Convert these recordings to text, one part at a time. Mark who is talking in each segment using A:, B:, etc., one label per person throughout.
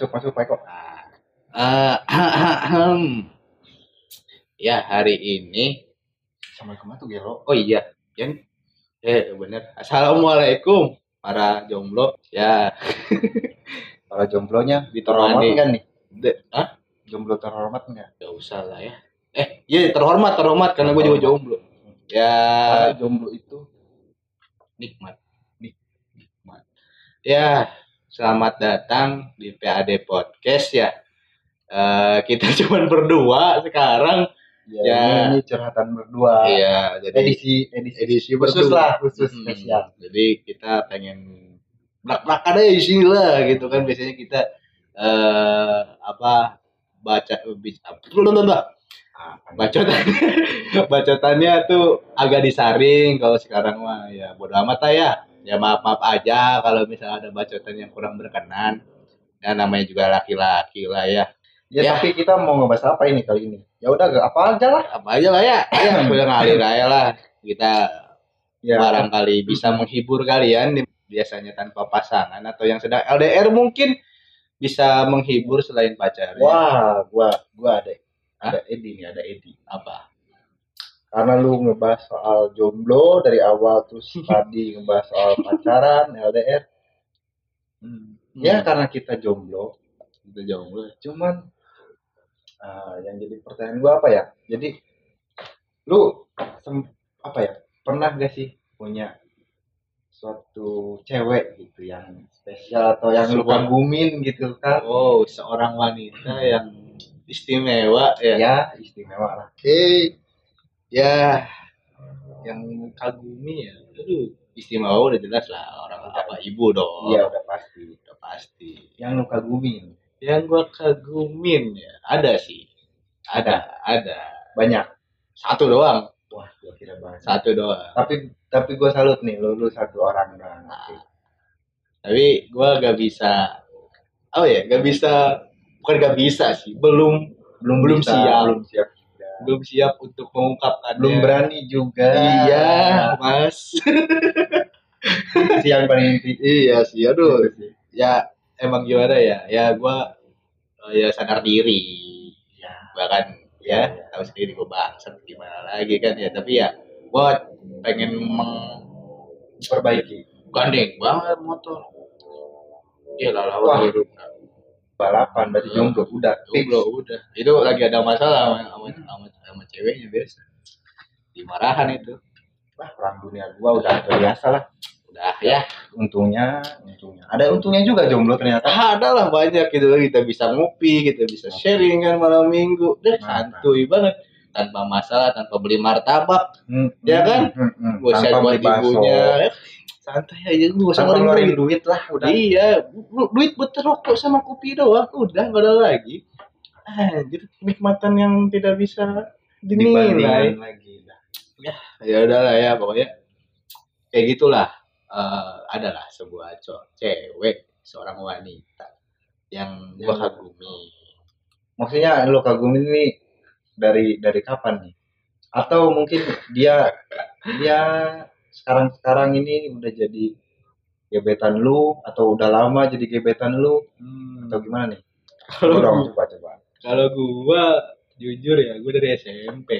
A: Masuk masuk Pak Eko.
B: Eh, ya hari ini.
A: Sama ke mana tuh Gelo?
B: oh iya. Jan eh bener. Assalamualaikum para jomblo. Ya.
A: Para jomblonya
B: Ditemani.
A: terhormat kan nih?
B: de, ah
A: Jomblo terhormat enggak?
B: gak usah lah ya. Eh iya terhormat terhormat karena gue juga jomblo. Ya.
A: Karena jomblo itu
B: nikmat. Nik- nikmat. Ya selamat datang di PAD podcast ya Eh, kita cuman berdua sekarang
A: ya,
B: Ya.
A: ini, ini curhatan berdua.
B: iya jadi
A: Edisi edisi
B: edisi
A: khusus
B: berdua.
A: lah, khusus
B: Hmm,
A: spesial.
B: Jadi kita pengen belak-belakan aja di sini lah gitu kan biasanya kita eh apa baca bis- apa bacotan bacotannya tuh agak disaring kalau sekarang mah ya bodo amat lah ya ya maaf maaf aja kalau misalnya ada bacotan yang kurang berkenan dan namanya juga laki-laki lah ya
A: Ya,
B: Ya.
A: tapi kita mau ngebahas apa ini kali ini? Ya udah gak apa aja lah.
B: apa aja lah ya ya udah ngalir aja lah kita
A: Ya,
B: barangkali bisa menghibur kalian biasanya tanpa pasangan atau yang sedang LDR mungkin bisa menghibur selain pacarnya
A: wah, gua gua ada ada Edi nih, ada Edi.
B: apa
A: Karena lu ngebahas soal jomblo dari awal terus tadi ngebahas soal pacaran, LDR. Ya karena kita jomblo,
B: itu jomblo
A: cuman ah, yang jadi pertanyaan gua apa ya? Jadi lu apa ya? Pernah gak sih punya suatu cewek gitu yang spesial atau yang lu kagumin gitu kan?
B: oh seorang wanita yang istimewa ya
A: Ya, istimewa lah.
B: Oke. Ya yang kagumi ya aduh istimewa udah jelas lah orang apa ibu dong
A: Iya, udah pasti.
B: udah pasti
A: Yang lu kagumin
B: yang gua kagumin ya ada sih ada ada
A: banyak.
B: satu doang
A: Wah, gua kira banyak.
B: satu doang
A: Tapi tapi gua salut nih, lu, lu satu orang doang. Oke.
B: tapi gua gak bisa oh ya gak bisa bukan gak bisa sih belum
A: Belum
B: Belum
A: bisa,
B: siap.
A: belum siap.
B: Belum siap untuk mengungkapkannya.
A: Belum berani juga.
B: iya mas.
A: Yang paling inti.
B: iya sih aduh. Ya emang gimana ya? Ya gua eh, ya sadar diri.
A: Ya.
B: bahkan ya tahu sendiri gua bangsat gimana lagi kan ya. Tapi ya gua pengen
A: Perbaiki.
B: menggandeng banget motor. Iya lah lawan
A: Balapan berarti jomblo udah.
B: jomblo udah. Itu lagi ada masalah sama sama, sama, sama ceweknya biasa. Dimarahan itu.
A: Wah, perang dunia gua udah terbiasa lah.
B: udah ya.
A: Untungnya, untungnya. Ada untungnya juga jomblo ternyata.
B: ada lah banyak gitu. Kita bisa ngopi kita bisa sharing kan malam minggu. Deh santuy banget tanpa masalah tanpa beli martabak
A: Hmm,
B: Ya kan?
A: Hmm, hmm.
B: gue buat ibunya eh, santai aja gue usah
A: Tanpa
B: ngeluarin duit
A: duit lah udah.
B: iya du- duit buat rokok sama kopi doang udah gak ada lagi anjir kenikmatan yang tidak bisa dinilai
A: lagi. dah.
B: ya udahlah ya pokoknya kayak gitulah Eh, adalah sebuah cowok cewek seorang wanita yang gua
A: Yang-
B: kagumi
A: Maksudnya lu kagumin nih dari dari kapan nih? Atau mungkin dia dia sekarang sekarang ini udah jadi gebetan lu atau udah lama jadi gebetan lu atau gimana nih?
B: kalau
A: dong, coba coba.
B: kalau gua jujur ya gua dari SMP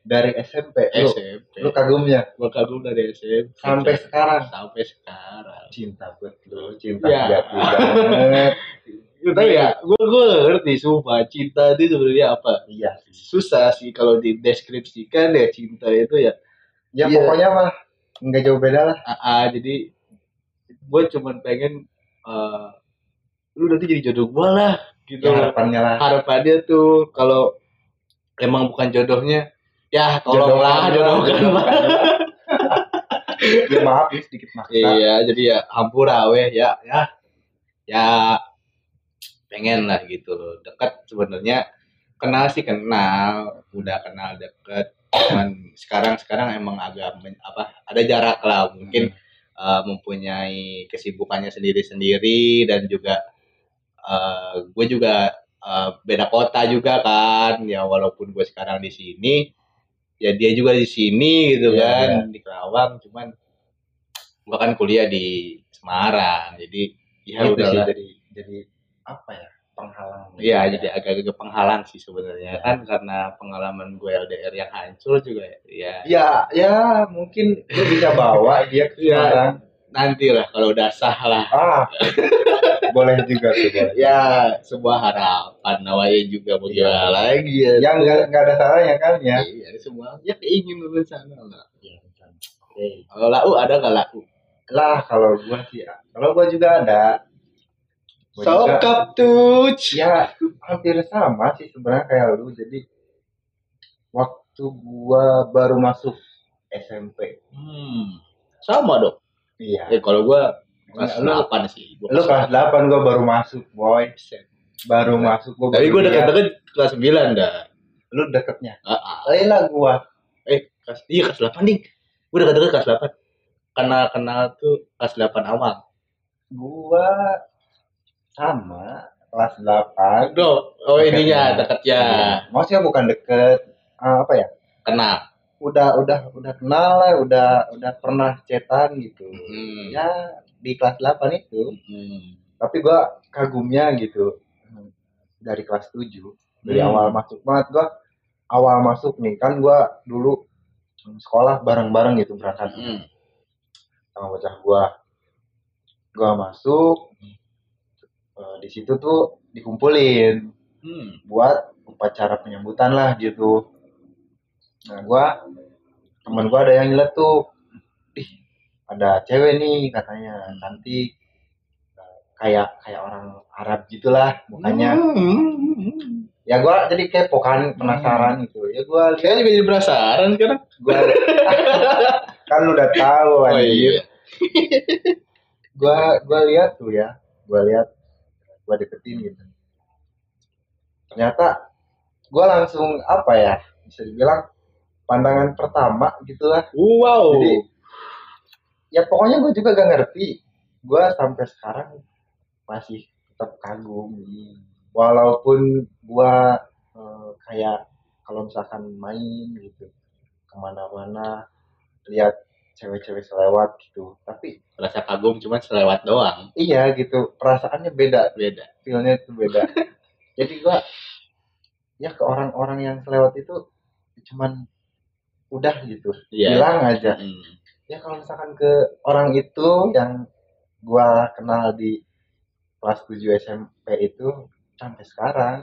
A: Dari SMP lu,
B: SMP
A: lu kagumnya
B: gua kagum dari SMP
A: sampai sekarang
B: sampai sekarang
A: cinta buat lu, cinta
B: Ya.
A: banget.
B: Tapi ya, gue gue ngerti sumpah cinta itu sebenarnya apa?
A: Iya.
B: Susah sih kalau dideskripsikan ya cinta itu ya.
A: Ya
B: Iya.
A: pokoknya mah nggak jauh beda lah.
B: AA jadi gue cuman pengen eh lu nanti jadi jodoh gue lah gitu.
A: Ya, harapannya lah.
B: Harapannya tuh kalau emang bukan jodohnya ya tolonglah
A: Jodohkan
B: jodohkan lah.
A: ya maaf ya sedikit maksa.
B: Iya, jadi ya hampura weh ya ya ya pengen lah gitu loh. Dekat sebenarnya kenal sih kenal, udah kenal deket. Cuman sekarang sekarang emang agak men- apa ada jarak lah. Mungkin eh, mempunyai kesibukannya sendiri-sendiri dan juga eh, gue juga eh, beda kota juga kan. Ya walaupun gue sekarang di sini ya dia juga di sini gitu
A: Iya,
B: kan di Kerawang. Cuman gue kan kuliah di Semarang. Jadi ya
A: sih,
B: udahlah
A: jadi jadi apa ya penghalang
B: Iya, jadi agak-agak penghalang sih sebenarnya kan karena pengalaman gue LDR yang hancur juga ya.
A: ya ya mungkin lu bisa bawa dia ke
B: Iya.
A: sekarang
B: Nanti lah kalau udah sah lah.
A: ah boleh juga tuh boleh.
B: Ya, sebuah harapan namanya juga mau gimana lagi ya.
A: yang nggak ada salahnya kan ya
B: Iya, semua ya ingin berencana lah.
A: Iya, Oke.
B: Kalau lau ada nggak lau?
A: lah kalau gua sih kalau gua juga ada
B: Sokap tuh.
A: ya hampir sama sih sebenarnya kayak lu jadi waktu gua baru masuk SMP
B: Hmm. Sama dong.
A: iya
B: Eh kalau gua kelas
A: Lu-
B: 8 sih. Gua
A: lu kelas 8 gua baru masuk boy baru masuk gua
B: Tapi gua deket-deket kelas 9 dah.
A: lu deketnya
B: Ah, ah.
A: Lain lah gua
B: Eh, kelas iya kelas 8 ding. Gua deket-deket kelas 8. Kenal kenal tuh kelas 8 awal.
A: gua sama kelas 8
B: Bro, oh ininya
A: Deketnya.
B: deketnya.
A: maksudnya bukan deket ah, apa ya
B: Kenal.
A: udah udah udah kenal lah udah udah pernah cetan gitu
B: Hmm.
A: ya di kelas 8 itu
B: Hmm.
A: tapi gua kagumnya gitu dari kelas 7 dari
B: Hmm.
A: awal masuk banget gua awal masuk nih kan gua dulu sekolah bareng-bareng gitu berangkat
B: Hmm.
A: sama bocah gua gua masuk eh, di situ tuh dikumpulin
B: Hmm.
A: buat upacara penyambutan lah gitu nah gua temen gua ada yang nyeletuk ih ada cewek nih katanya cantik Eh, kayak kayak orang Arab gitulah mukanya
B: Hmm.
A: ya gua jadi kepo kan penasaran gitu ya gua
B: Saya juga jadi penasaran sekarang.
A: gua kan lu udah tahu
B: Oh
A: anjir
B: iya.
A: gua gua lihat tuh ya gua lihat gua deketin gitu. Ternyata gua langsung apa ya bisa dibilang pandangan pertama gitulah.
B: Wow.
A: Jadi, ya pokoknya gue juga gak ngerti. Gue sampai sekarang masih tetap kagum walaupun gue eh, kayak kalau misalkan main gitu ke mana-mana lihat cewek-cewek selewat gitu tapi
B: rasa kagum cuma selewat doang.
A: iya gitu perasaannya beda
B: Beda.
A: feelnya itu beda jadi gue ya ke orang-orang yang selewat itu cuman udah gitu
B: Iya.
A: bilang aja
B: Hmm.
A: ya kalau misalkan ke orang itu yang gua kenal di kelas 7 SMP itu sampai sekarang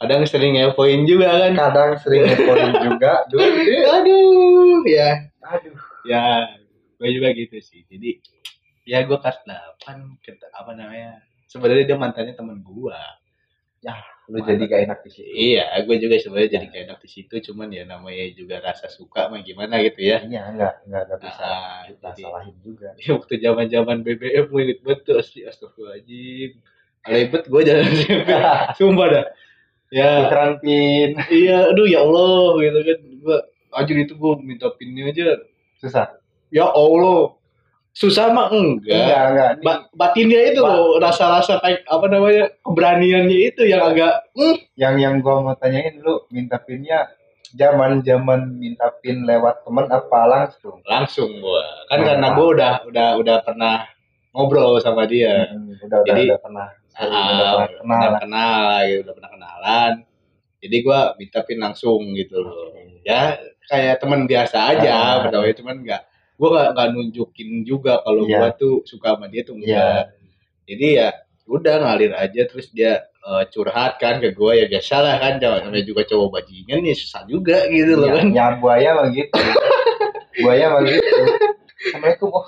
B: Kadang sering ngepoin juga kan.
A: kadang sering ngepoin juga dulu
B: Aduh, ya.
A: aduh
B: Ya, gue juga gitu sih. Jadi, ya gue kelas 8, kita, apa namanya, sebenarnya dia mantannya temen gue.
A: lu jadi gak enak di situ
B: Iya, gue juga sebenarnya jadi kayak enak di situ, cuman ya namanya juga rasa suka mah gimana gitu ya.
A: iya enggak enggak enggak bisa
B: Ah,
A: kita
B: jadi-
A: salahin juga
B: Ya, waktu zaman zaman BBM mirip betul asli astagfirullahaladzim. Alebet gue jalan sumpah dah. Ya,
A: Putaran pin
B: iya, aduh ya Allah gitu kan. Gue, anjir itu gue minta pinnya aja.
A: Susah?
B: Ya Allah, susah mah enggak.
A: enggak enggak.
B: Ba- batinnya itu
A: Ba-
B: loh, rasa-rasa kayak apa namanya keberaniannya itu yang agak hmm,
A: yang yang gua mau tanyain lu minta pinnya zaman zaman minta pin lewat temen apa langsung?
B: Langsung gua. Kan
A: Nah,
B: karena gua udah udah udah pernah ngobrol sama dia.
A: Hmm, udah udah
B: Jadi-
A: udah pernah.
B: Ah,
A: udah pernah kenal
B: udah
A: lah.
B: kenal gitu udah pernah kenalan. Jadi gua minta pin langsung gitu loh. Ya kayak teman biasa aja
A: Ah.
B: pertama cuman nggak gua nggak nunjukin juga kalau
A: Iya.
B: gua tuh suka sama dia tuh
A: Iya.
B: enggak jadi ya udah ngalir aja terus dia eh, curhat kan ke gua ya biasa lah kan namanya juga cowok bajingan ya susah juga gitu loh
A: Ya,
B: kan
A: ya buaya mah gitu. buaya mah gitu. Assalamualaikum. Oh,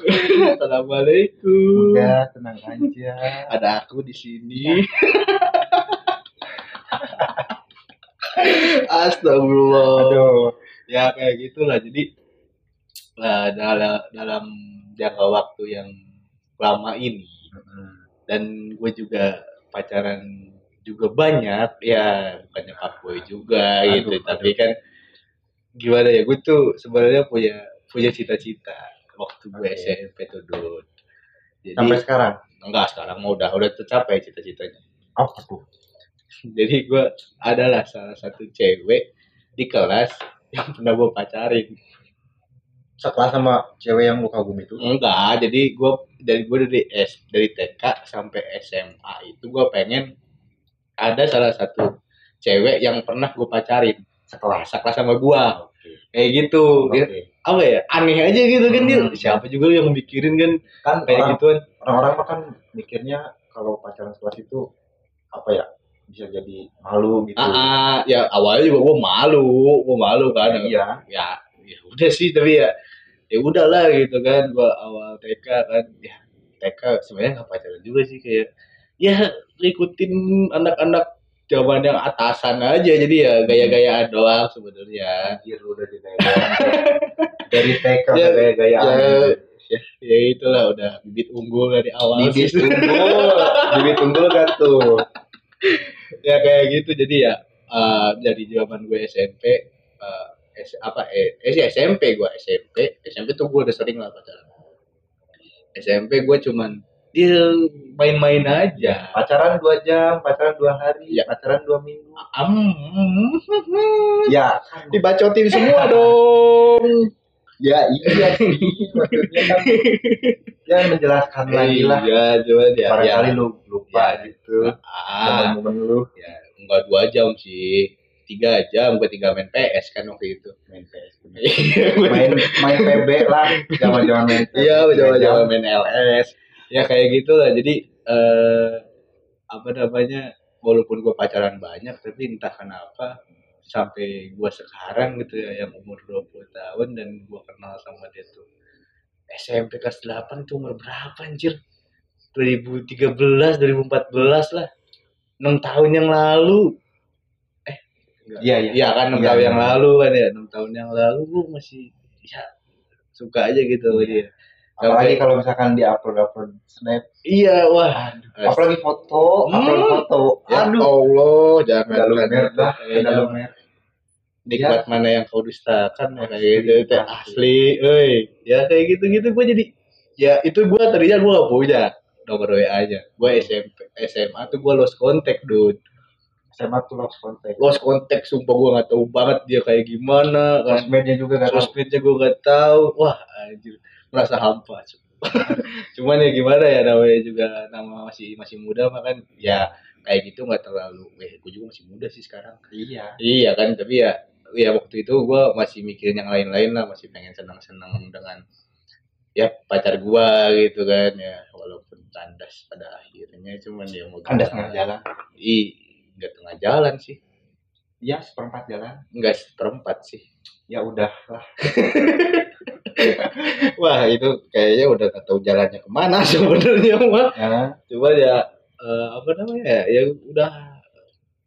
B: assalamualaikum
A: udah tenang aja.
B: ada aku di sini Astagfirullah
A: Aduh.
B: Ya kayak gitulah jadi eh, dalam dalam jangka waktu yang lama ini dan gue juga pacaran juga banyak ya bukannya fuckboy juga
A: Aduh,
B: gitu
A: aduh.
B: tapi kan gimana ya gue tuh sebenarnya punya punya cita-cita waktu gue
A: Oke.
B: SMP tuh Dut. jadi
A: Sampai sekarang
B: enggak sekarang mau udah udah tercapai cita-citanya
A: apa tuh?
B: jadi gue adalah salah satu cewek di kelas yang pernah gue pacarin.
A: Sekelas sama cewek yang lu kagum itu?
B: Enggak jadi gue dari gue dari S dari TK sampai SMA itu gue pengen ada salah satu cewek yang pernah gue pacarin.
A: Sekelas
B: sekelas sama gue kayak gitu.
A: Oke.
B: Dia- apa ya aneh aja gitu kan dia
A: Hmm.
B: siapa juga yang mikirin kan
A: kan
B: kayak
A: orang,
B: gituan.
A: orang-orang mah kan mikirnya kalau pacaran sekelas itu apa ya bisa jadi malu gitu.
B: Ah, ah, ya awalnya juga gue malu gue malu kan.
A: Iya.
B: Ya ya udah sih tapi ya ya udahlah gitu kan gua awal TK kan. Ya TK sebenarnya nggak pacaran juga sih kayak ya ikutin anak-anak zaman yang atasan aja. Jadi ya gaya-gayaan doang sebenarnya.
A: Anjir udah gaya-gayaan dari TK
B: Ya,
A: udah gaya-gayaan.
B: Ya, ya ya itulah udah bibit unggul dari awal
A: bibit
B: sih.
A: unggul. Bibit unggul gak tuh
B: ya kayak gitu. Jadi ya eh, dari zaman gue SMP eh, S- apa eh, eh SMP gue SMP SMP tuh gue udah sering lah pacaran. SMP gue cuman dia main-main aja.
A: Pacaran dua jam pacaran dua hari
B: Ya.
A: pacaran dua minggu.
B: Am,
A: ya.
B: Dibacotin semua dong
A: ya iya sih maksudnya kan ya menjelaskan lagi lah
B: iya coba ya
A: barangkali
B: ya.
A: lu lupa
B: Ya.
A: gitu
B: ah,
A: momen lu
B: ya enggak dua jam sih tiga jam gue tinggal main PS kan waktu itu
A: main PS main main PB lah zaman zaman main
B: Iya,
A: tiga jam.
B: coba main LS. Ya kayak gitu lah. Jadi eh apa namanya? Walaupun gue pacaran banyak, tapi entah kenapa sampai gue sekarang gitu ya yang umur 20 tahun dan gue kenal sama dia tuh SMP kelas 8 tuh umur berapa anjir? 2013, 2014 lah. 6 tahun yang lalu. Eh.
A: Iya, iya.
B: Iya kan 6
A: Iya,
B: tahun
A: iya.
B: yang lalu kan ya. 6 tahun yang lalu gue masih ya suka aja gitu sama
A: Iya.
B: dia.
A: apalagi kalau misalkan di upload upload snap
B: Iya, wah.
A: apalagi foto
B: Hmm.
A: upload foto
B: Ya
A: aduh
B: Allah, jangan
A: udah lumer dah
B: Kayaknya nikmat mana yang kau dustakan ya kayak gitu teh
A: asli.
B: euy. Ya kayak gitu-gitu gue jadi ya itu gue tadinya gue gak punya nomor WA aja. Gue SMP SMA tuh gue lost contact, dude.
A: SMA tuh lost contact
B: Lost contact sumpah gue gak tahu banget dia kayak gimana kan.
A: sosmednya juga gak
B: Sosmednya gue gak tahu. Wah, anjir. Merasa hampa. Cuman ya gimana ya namanya juga nama masih masih muda mah kan ya kayak gitu nggak terlalu eh gue juga masih muda sih sekarang
A: iya
B: Iya kan, tapi ya ya waktu itu gue masih mikirin yang lain-lain lah, masih pengen senang-senang dengan ya pacar gua gitu kan ya. Walaupun kandas pada akhirnya cuman dia mau
A: kandas tengah jalan?
B: Ih, nggak tengah jalan sih,
A: iya seperempat jalan?
B: Nggak seperempat sih.
A: ya udah lah.
B: Wah itu kayaknya udah nggak tahu jalannya ke mana sebenarnya mah.
A: ya
B: Coba ya eh, apa namanya ya, ya udah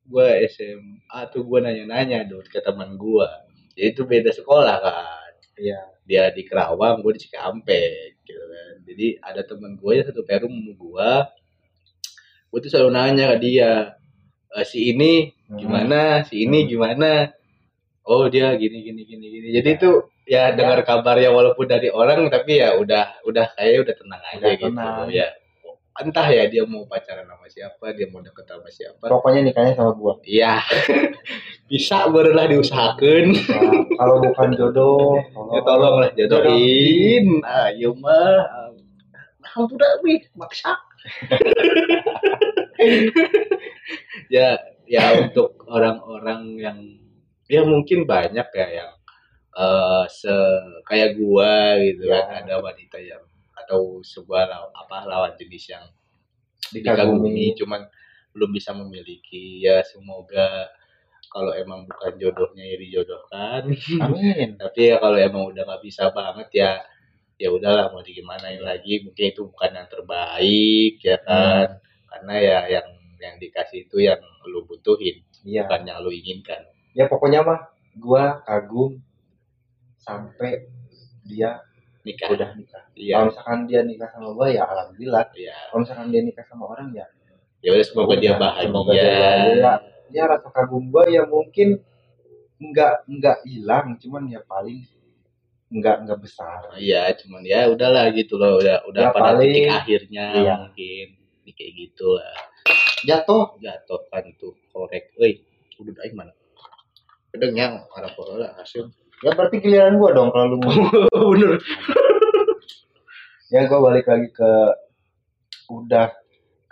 B: gua SMA tuh gua nanya-nanya dulu ke teman gua. Ya itu beda sekolah kan.
A: iya
B: dia di Kerawang, gue di Cikampek gitu kan. Jadi ada temen gue yang satu perum gue, gue tuh selalu nanya ke dia, "E, si ini gimana, si ini gimana? Oh dia gini gini gini gini. Jadi
A: Ya.
B: itu ya dengar kabarnya walaupun dari orang tapi ya udah udah kayak udah tenang aja
A: Udah
B: gitu
A: tenang.
B: ya. Entah ya dia mau pacaran sama siapa, dia mau deket sama siapa.
A: pokoknya nikahnya sama gua
B: Iya. Bisa barulah diusahakan.
A: Ya, kalau bukan jodoh
B: Ya tolonglah jodohin. Ayo mah. Ampun dah wih, maksa. ya ya untuk orang-orang yang ya mungkin banyak ya yang eh se kayak gua gitu
A: Ya.
B: kan ada wanita yang atau sebuah law- apa lawan jenis yang
A: dikagumi.
B: cuman belum bisa memiliki. Ya semoga kalau emang bukan jodohnya ya dijodohkan.
A: Amin.
B: Tapi ya kalau emang udah nggak bisa banget ya ya udahlah mau digimanain lagi. Mungkin itu bukan yang terbaik ya kan. Karena ya yang yang dikasih itu yang lu butuhin
A: iya.
B: bukan yang lu inginkan.
A: Ya pokoknya mah gua kagum sampai dia
B: nikah.
A: Udah nikah.
B: Iya.
A: Kalau misalkan dia nikah sama gua ya alhamdulillah.
B: Iya.
A: Kalau misalkan dia nikah sama orang ya.
B: Ya udah semoga dia
A: udah, semoga dia
B: bahagia.
A: Bahagia. ya rasa kagum gua ya mungkin nggak nggak hilang cuman ya paling nggak nggak besar.
B: Iya cuman ya udahlah gitu loh. Udah udah
A: Ya,
B: pada
A: paling-
B: titik akhirnya
A: iya.
B: mungkin. Kayak gitu lah.
A: Jatuh.
B: Jatuh kan tuh korek. Euy udah aing mana? Pedeng yang pola hasil
A: ya berarti giliran gua dong kalau lu mau.
B: Bener.
A: Ya gua balik lagi ke udah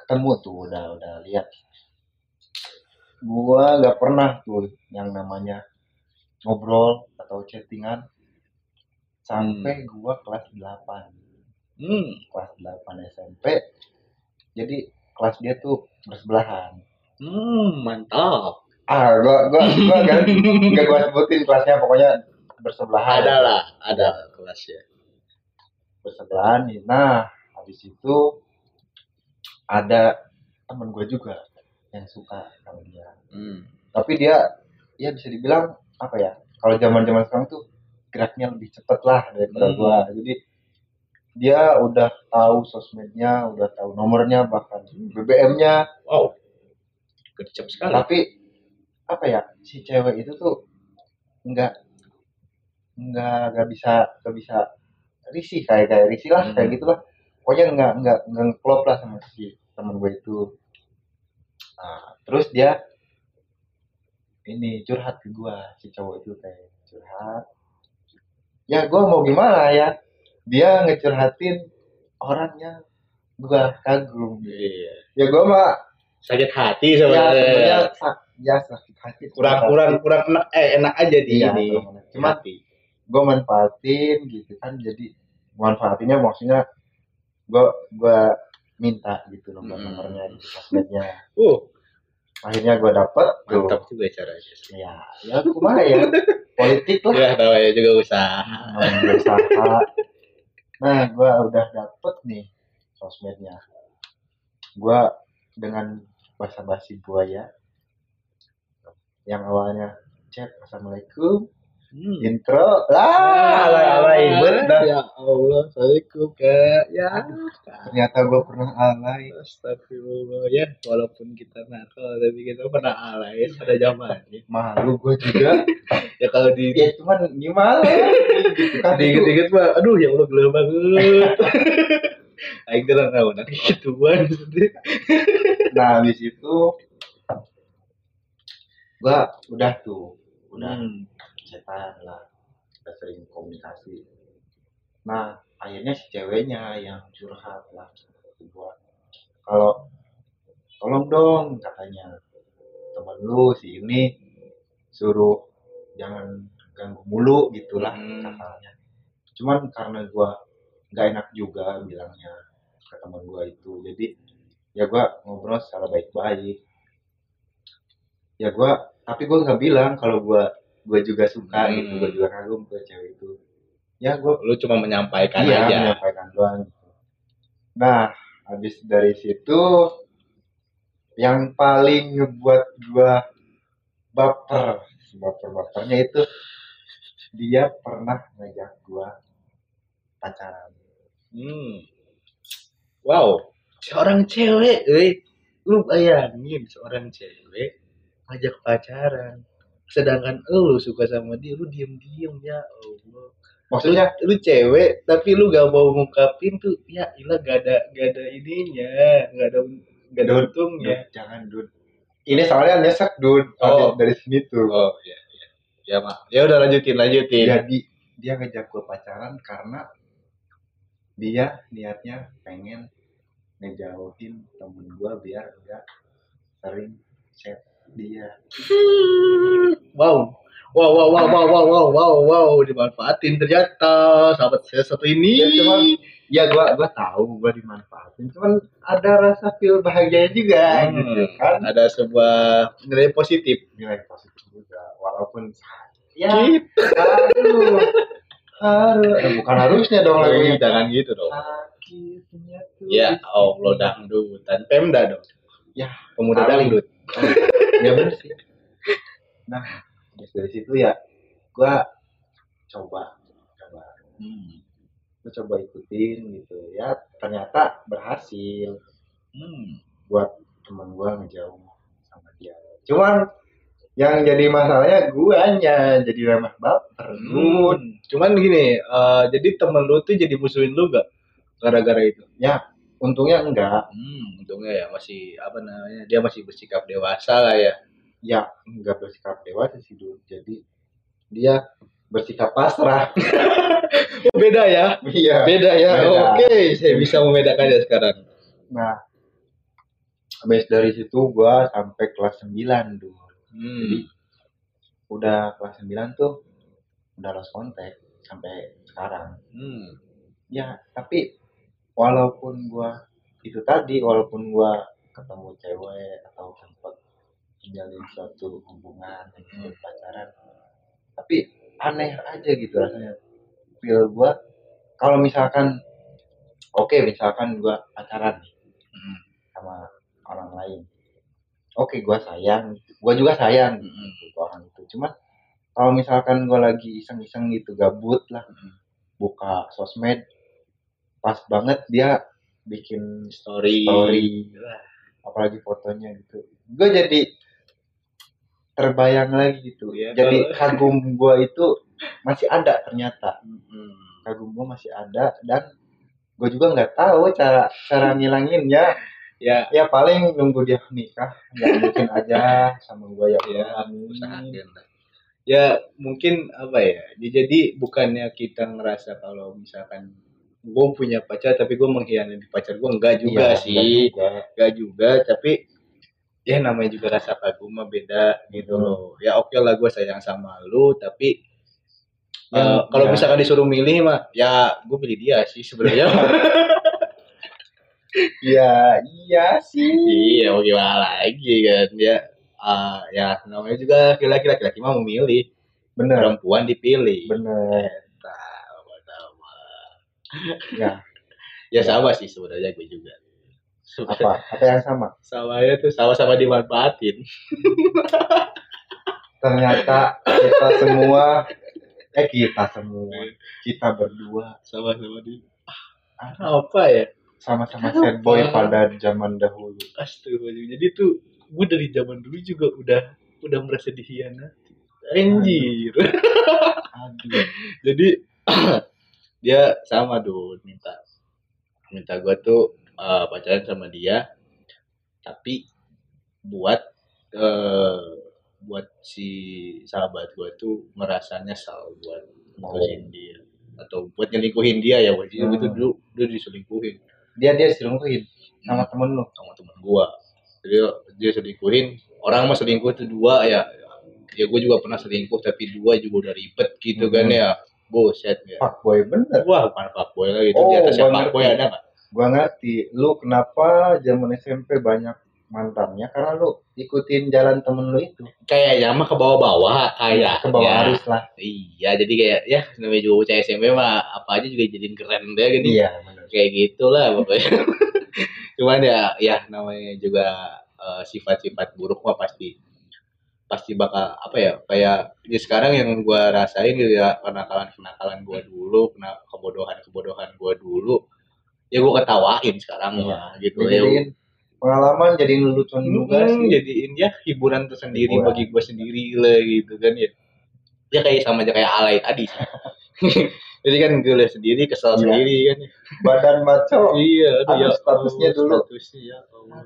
A: ketemu tuh udah udah lihat. Gua nggak pernah tuh yang namanya ngobrol atau chattingan sampai gua kelas 8
B: hmm.
A: Kelas 8 SMP jadi kelas dia tuh bersebelahan.
B: Hmm mantap.
A: Ah gua gua gua kan nggak gua sebutin kelasnya pokoknya bersebelahan.
B: Ada lah ada kelasnya.
A: Bersebelahan nih nah habis itu ada temen gue juga yang suka sama dia.
B: Hmm.
A: Tapi dia ya bisa dibilang apa ya kalau zaman zaman sekarang tuh geraknya lebih cepet lah daripada
B: Hmm.
A: gua. Jadi dia udah tahu sosmednya udah tahu nomornya bahkan BBM-nya
B: wow kecap sekali.
A: Tapi apa ya si cewek itu tuh nggak nggak nggak bisa nggak bisa risih kayak kayak risih lah
B: Hmm.
A: kayak gitulah. Pokoknya nggak nggak nggak ngeklop lah sama si temen gue itu. Nah, terus dia ini curhat ke gue si cowok itu kayak curhat. Ya gue mau gimana ya? Dia ngecurhatin orangnya. Gue kagum.
B: Iya.
A: Ya gue mah
B: sakit hati
A: ya
B: sebenarnya.
A: sak ya sakit hati.
B: Kurang kurang kurang enak eh enak aja di
A: Iya,
B: ini.
A: enak. Cuma-
B: hati
A: gue manfaatin gitu kan jadi manfaatinnya maksudnya gue gue minta gitu nomor
B: Hmm.
A: nomornya gitu sosmednya
B: uh
A: akhirnya gue dapet tuh.
B: Mantap juga caranya
A: ya ya kumaha ya politik lah.
B: Ya namanya juga usaha.
A: Namanya berusaha nah gue udah dapet nih sosmednya. Gue dengan basa-basi buaya yang awalnya chat assalamualaikum
B: hmm.
A: intro. Lah alay alay dah.
B: Ya Allah assalamualaikum kak. Ya.
A: Ternyata gue pernah alay.
B: Astagfirullah. Ya walaupun kita nakal tapi kita pernah alay pada zamannya.
A: Malu gue juga.
B: Ya kalau di
A: ya cuman gimana? Gitu kan
B: dikit-dikit mah aduh ya Allah gelap banget. Aing terang tahu nanti gituan.
A: Nah habis itu gue udah tuh udah.
B: Hmm.
A: Chatan lah. Udah sering komunikasi. Nah akhirnya si ceweknya yang curhat lah. Gue kalau tolong dong katanya. Temen lu si ini suruh jangan ganggu mulu gitulah
B: Hmm.
A: katanya. Cuman karena gua nggak enak juga bilangnya ke teman gua itu. Jadi ya gua ngobrol secara baik-baik. Ya gua tapi gua nggak bilang kalau gua gua juga suka
B: Hmm.
A: gitu gua juga kagum ke cewek itu ya gua
B: lu cuma menyampaikan
A: iya,
B: aja
A: menyampaikan doang gitu. nah habis dari situ yang paling ngebuat gua baper baper bapernya itu dia pernah ngajak gua pacaran
B: Hmm. Wow, seorang cewek, eh, lu bayangin seorang cewek ngajak pacaran, sedangkan lu suka sama dia, lu diem-diem ya Allah.
A: maksudnya
B: Lu cewek, tapi lu gak mau ngungkapin tuh, ya ilah gak ada gak ada ininya, gak ada gak ada untungnya.
A: Jangan dud ini soalnya nyesek dud
B: Oh.
A: dari sini tuh
B: Oh iya, iya. Ya mak, ya udah lanjutin lanjutin.
A: jadi dia ngajak gua pacaran karena dia niatnya pengen ngejauhin temen gua biar enggak sering chat dia
B: Wow. Wow, wow, wow, wow, wow, wow, wow, wow, dimanfaatin ternyata sahabat saya satu ini.
A: Ya, cuman ya gua gua tahu gua dimanfaatin cuman ada rasa feel bahagia juga
B: Hmm,
A: gitu kan
B: ada sebuah nilai positif.
A: nilai positif juga walaupun ya
B: Gitu.
A: aduh harus eh, bukan harusnya dong lagunya
B: jangan gitu dong.
A: sakitnya tuh
B: Ya Allah
A: sini.
B: dangdutan Pemda dong.
A: Ya,
B: pemuda dangdut.
A: ya bener sih nah dari situ ya gua coba coba
B: Hmm.
A: gua coba ikutin gitu ya ternyata berhasil
B: Hmm.
A: buat temen gua ngejauh sama dia cuman yang jadi masalahnya guanya jadi remeh baper Dud.
B: Hmm. Cuman gini, eh, jadi temen lu tuh jadi musuhin lu gak? Gara-gara itu.
A: untungnya enggak
B: Hmm, untungnya ya masih apa namanya? Dia masih bersikap dewasa lah ya.
A: Ya enggak bersikap dewasa sih dulu jadi dia bersikap pasrah.
B: Beda ya?
A: Iya.
B: Beda ya?
A: Beda.
B: oke saya bisa membedakannya sekarang.
A: Nah habis dari situ gua sampai kelas 9 dulu
B: hmm.
A: udah kelas 9 tuh udah lost contact sampai sekarang.
B: Hmm.
A: ya tapi walaupun gua itu tadi walaupun gua ketemu cewek atau sempat menjalin suatu hubungan gitu, pacaran. Tapi aneh aja gitu rasanya feel gua. Kalau misalkan oke misalkan gua pacaran nih
B: Hmm.
A: sama orang lain. Oke gua sayang gua juga sayang
B: Hmm.
A: gitu orang itu. Cuman kalau misalkan gue lagi iseng-iseng gitu gabut lah
B: Hmm.
A: buka sosmed pas banget dia bikin
B: story.
A: story apalagi fotonya gitu. Gue jadi terbayang lagi gitu
B: Iya,
A: jadi kagum gue itu masih ada ternyata
B: Hmm.
A: kagum gue masih ada dan gue juga nggak tahu cara cara ngilanginnya
B: ya
A: ya paling nunggu dia nikah nggak mungkin aja sama gue ya Allah, amin.
B: ya mungkin apa ya ya, jadi bukannya kita ngerasa kalau misalkan gue punya pacar tapi gue mengkhianati pacar gue enggak juga
A: Iya,
B: sih
A: nggak juga.
B: enggak juga tapi ya namanya juga rasa kagum mah beda gitu
A: Hmm.
B: loh ya oke lah gue sayang sama lu tapi
A: Yang-
B: eh, kalau
A: ya.
B: misalkan disuruh milih mah ya gue pilih dia sih sebenarnya
A: Iya, iya sih.
B: iya mau gimana lagi kan ya eh, ya namanya juga laki-laki laki-laki mah memilih
A: Bener,
B: perempuan dipilih
A: bener.
B: Eta, apa-apa.
A: Ya,
B: ya sama sih sebenarnya gue juga
A: apa? Apa yang sama?
B: sama ya tuh sama-sama dimanfaatin
A: Ternyata kita semua, eh kita semua, kita berdua
B: sama-sama di Ah, apa ya
A: sama-sama sad boy pada zaman dahulu.
B: Astagfirullahaladzim. Jadi tuh gue dari zaman dulu juga udah udah merasa dihianati. Anjir.
A: Aduh.
B: Jadi dia sama dong minta minta gue tuh eh, pacaran sama dia tapi buat eh buat si sahabat gue tuh merasa nyesal buat mutusin dia atau buat nyelingkuhin dia ya waktu
A: Hmm.
B: itu dulu dia diselingkuhin
A: Dia dia diselingkuhin sama temen lu.
B: sama temen gua jadi dia selingkuhin orang mah selingkuh itu dua ya ya gue juga pernah selingkuh tapi dua juga udah ribet gitu kan
A: Hmm.
B: ya buset ya
A: Fuck boy bener.
B: wah bukan fuckboy lagi itu
A: Oh,
B: di atasnya fuckboy
A: ngerti.
B: ada nggak
A: Gua ngerti. Lu kenapa zaman SMP banyak mantannya? Karena lu ikutin jalan temen lu itu.
B: kayaknya mah ke bawah-bawah kayak
A: Ke bawah arus lah.
B: iya jadi kayak ya namanya juga bocah SMP mah apa aja juga jadiin keren deh gini
A: Iya, bener.
B: kayak gitulah pokoknya cuman ya ya namanya juga eh, sifat-sifat buruk mah pasti pasti bakal apa ya kayak di sekarang yang gua rasain gitu ya kenakalan kenakalan gua dulu kena kebodohan kebodohan gua dulu ya gua ketawain sekarang
A: Iya.
B: mah gitu ya
A: pengalaman jadiin lelucon juga
B: Hmm,
A: sih.
B: jadiin ya hiburan tersendiri
A: Hiburan.
B: bagi gua sendiri lah gitu kan ya ya kayak sama aja kayak alay tadi jadi kan gue lihat sendiri kesel
A: Iya.
B: sendiri kan
A: Badan maco.
B: iya aduh,
A: Ada statusnya
B: Allah,
A: dulu.
B: statusnya ya Allah.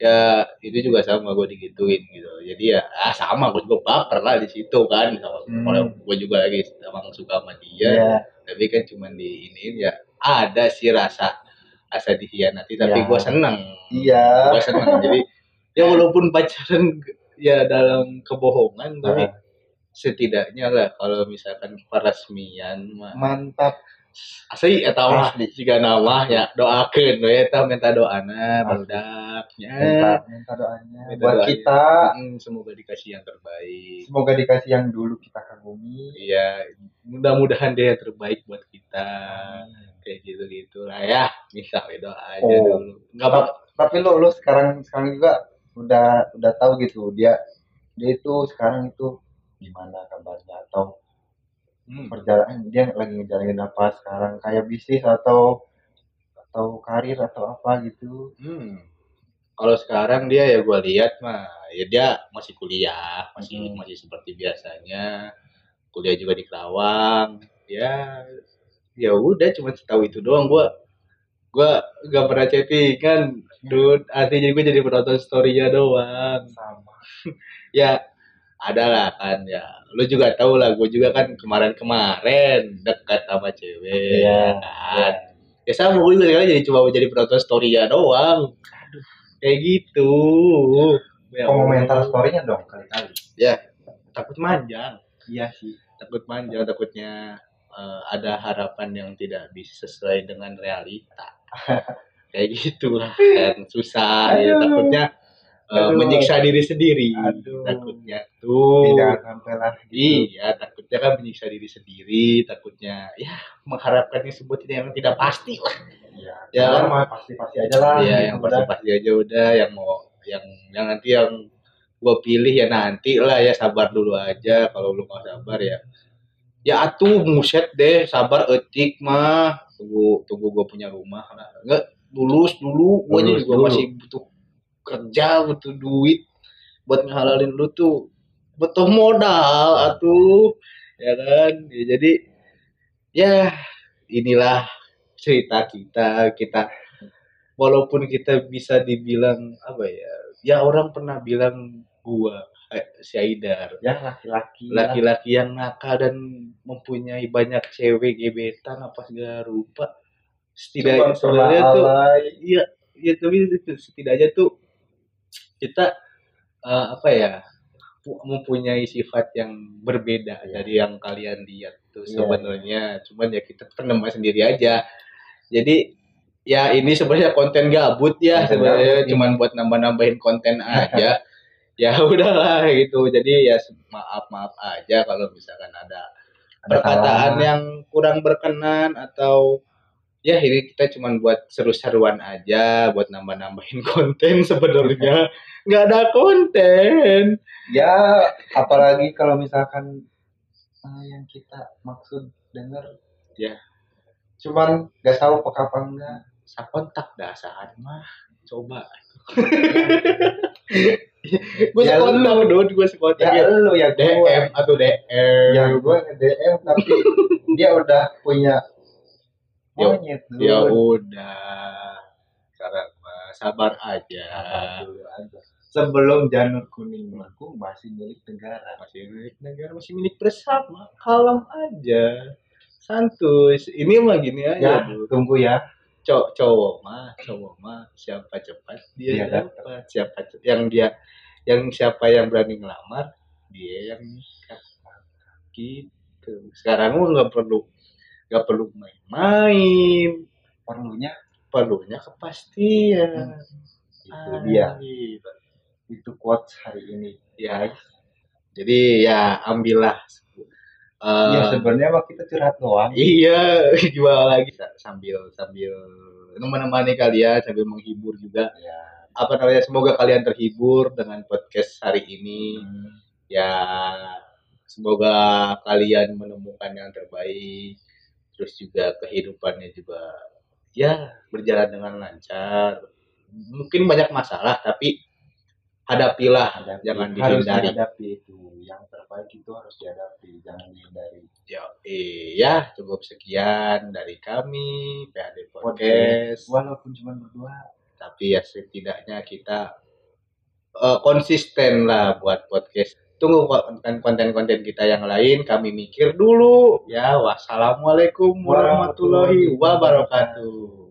B: ya itu juga sama gue digituin gitu jadi ya ah, sama gue juga baper lah di situ kan kalau
A: Hmm.
B: gue juga lagi emang suka sama dia
A: Iya.
B: tapi kan cuman di ini ya ada sih rasa rasa dikhianati tapi
A: Iya.
B: gue seneng
A: Iya.
B: gue seneng jadi ya walaupun pacaran ya dalam kebohongan tapi
A: Nah,
B: setidaknya lah kalau misalkan peresmian mah
A: mantap.
B: asli eta mah
A: Asli.
B: jika nama ya doakeun we eta minta doana baludaknya
A: Minta, minta doanya
B: Minta
A: buat
B: doanya.
A: kita.
B: Hmm, semoga dikasih yang terbaik
A: Semoga dikasih yang dulu kita kagumi.
B: iya mudah-mudahan dia yang terbaik buat kita kayak gitu gitu lah ya bisa we doa aja
A: Oh.
B: dulu nggak apa
A: Tapi lu lu sekarang sekarang juga udah udah tahu gitu dia dia itu sekarang itu gimana kabarnya atau
B: hmm.
A: perjalanan dia lagi ngejalanin apa sekarang kayak bisnis atau atau karir atau apa gitu.
B: Hmm. Kalau sekarang dia ya gue lihat mah ya dia masih kuliah, masih
A: Hmm.
B: masih seperti biasanya. Kuliah juga di Kerawang. Ya ya udah cuma tahu itu doang. Gua gua gak pernah chattingan dude. Artinya jadi gue jadi penonton storynya doang.
A: Sama.
B: ya ada lah kan ya. Lu juga tahu lah gue juga kan kemarin-kemarin dekat sama cewek
A: Iya,
B: kan. Ya sama gue juga sekarang jadi cuma jadi penonton story ya doang kayak gitu. Ya
A: komentar storynya dong kali-kali.
B: Takut manjang.
A: Iya sih.
B: Takut manjang takutnya eh, ada harapan yang tidak bisa sesuai dengan realita kayak gitu lah kan susah ya
A: Aduh.
B: takutnya eh,
A: Aduh.
B: menyiksa diri sendiri
A: Aduh.
B: takutnya tuh
A: tidak sampai lah gitu.
B: iya takutnya kan menyiksa diri sendiri takutnya ya mengharapkannya sebuah tidak yang tidak pasti lah
A: Iya.
B: Ya.
A: Ya, mah pasti-pasti aja lah. Gitu,
B: yang
A: udah.
B: pasti-pasti aja udah yang mau yang yang nanti yang gue pilih ya nanti lah ya sabar dulu aja kalau lu nggak sabar ya ya atuh muset deh sabar etik mah. Tunggu tunggu gue punya rumah enggak lulus dulu. Gue juga masih butuh kerja butuh duit buat ngehalalin lu tuh. Butuh modal atuh ya kan? Ya, jadi ya inilah cerita kita. Kita walaupun kita bisa dibilang apa ya ya orang pernah bilang gua eh, si Aidar.
A: Ya laki-laki.
B: laki-laki yang nakal dan mempunyai banyak cewek gebetan apa segala rupa. Setidaknya sebenarnya tuh iya iya tapi itu setidaknya tuh kita eh, apa ya pu- mempunyai sifat yang berbeda
A: Iya.
B: dari yang kalian lihat tuh
A: Iya.
B: sebenarnya. Cuman ya kita pendam sendiri aja. Jadi ya ini sebenarnya konten gabut ya sebenarnya. cuman buat nambah-nambahin konten aja ya udahlah gitu. Jadi ya maaf maaf aja kalau misalkan ada perkataan yang kurang berkenan atau ya ini kita cuman buat seru-seruan aja buat nambah-nambahin konten sebenarnya. Nggak ada konten.
A: Ya apalagi kalau misalkan eh, yang kita maksud denger.
B: Ya.
A: Cuman gak tahu apa enggak.
B: sa kontak dasar mah coba gue
A: Ya
B: sekontak
A: lu.
B: dong gue sekontak
A: Ya
B: ya,
A: lu ya
B: DM
A: gue.
B: atau DM
A: Yang gue nge-DM tapi dia udah punya
B: Ya-
A: monyet dulu.
B: ya udah sekarang mah sabar aja
A: Sabar dulu aja. Sebelum janur kuning melaku masih milik negara.
B: masih milik negara masih milik bersama kalem aja santuy ini mah gini
A: Ya,
B: aja Bu.
A: tunggu ya.
B: Cowok cowok mah cowok mah siapa cepat dia
A: Dia
B: dapat. siapa ce- yang dia yang siapa yang berani ngelamar dia yang nikah gitu. Sekarang mah nggak perlu nggak perlu main-main.
A: Perlunya?
B: Perlunya kepastian.
A: Itu dia.
B: Ah, gitu.
A: Itu quotes hari ini.
B: ya jadi ya ambillah Eh,
A: Iya sebenarnya mah kita curhat doang.
B: iya gimana lagi Sa- sambil sambil menemani kalian sambil menghibur juga
A: Ya.
B: apa namanya semoga kalian terhibur dengan podcast hari ini
A: Hmm.
B: ya semoga kalian menemukan yang terbaik terus juga kehidupannya juga ya berjalan dengan lancar mungkin banyak masalah tapi hadapilah
A: Hadapi.
B: jangan
A: harus
B: dihindari
A: dihadapi itu. Yang terbaik itu harus dihadapi, jangan dihindari.
B: ya iya cukup sekian dari kami PAD Podcast.
A: Walaupun cuma berdua.
B: tapi ya setidaknya kita eh, konsisten lah buat podcast. Tunggu konten- konten-konten kita yang lain kami mikir dulu. Ya wassalamualaikum warahmatullahi wabarakatuh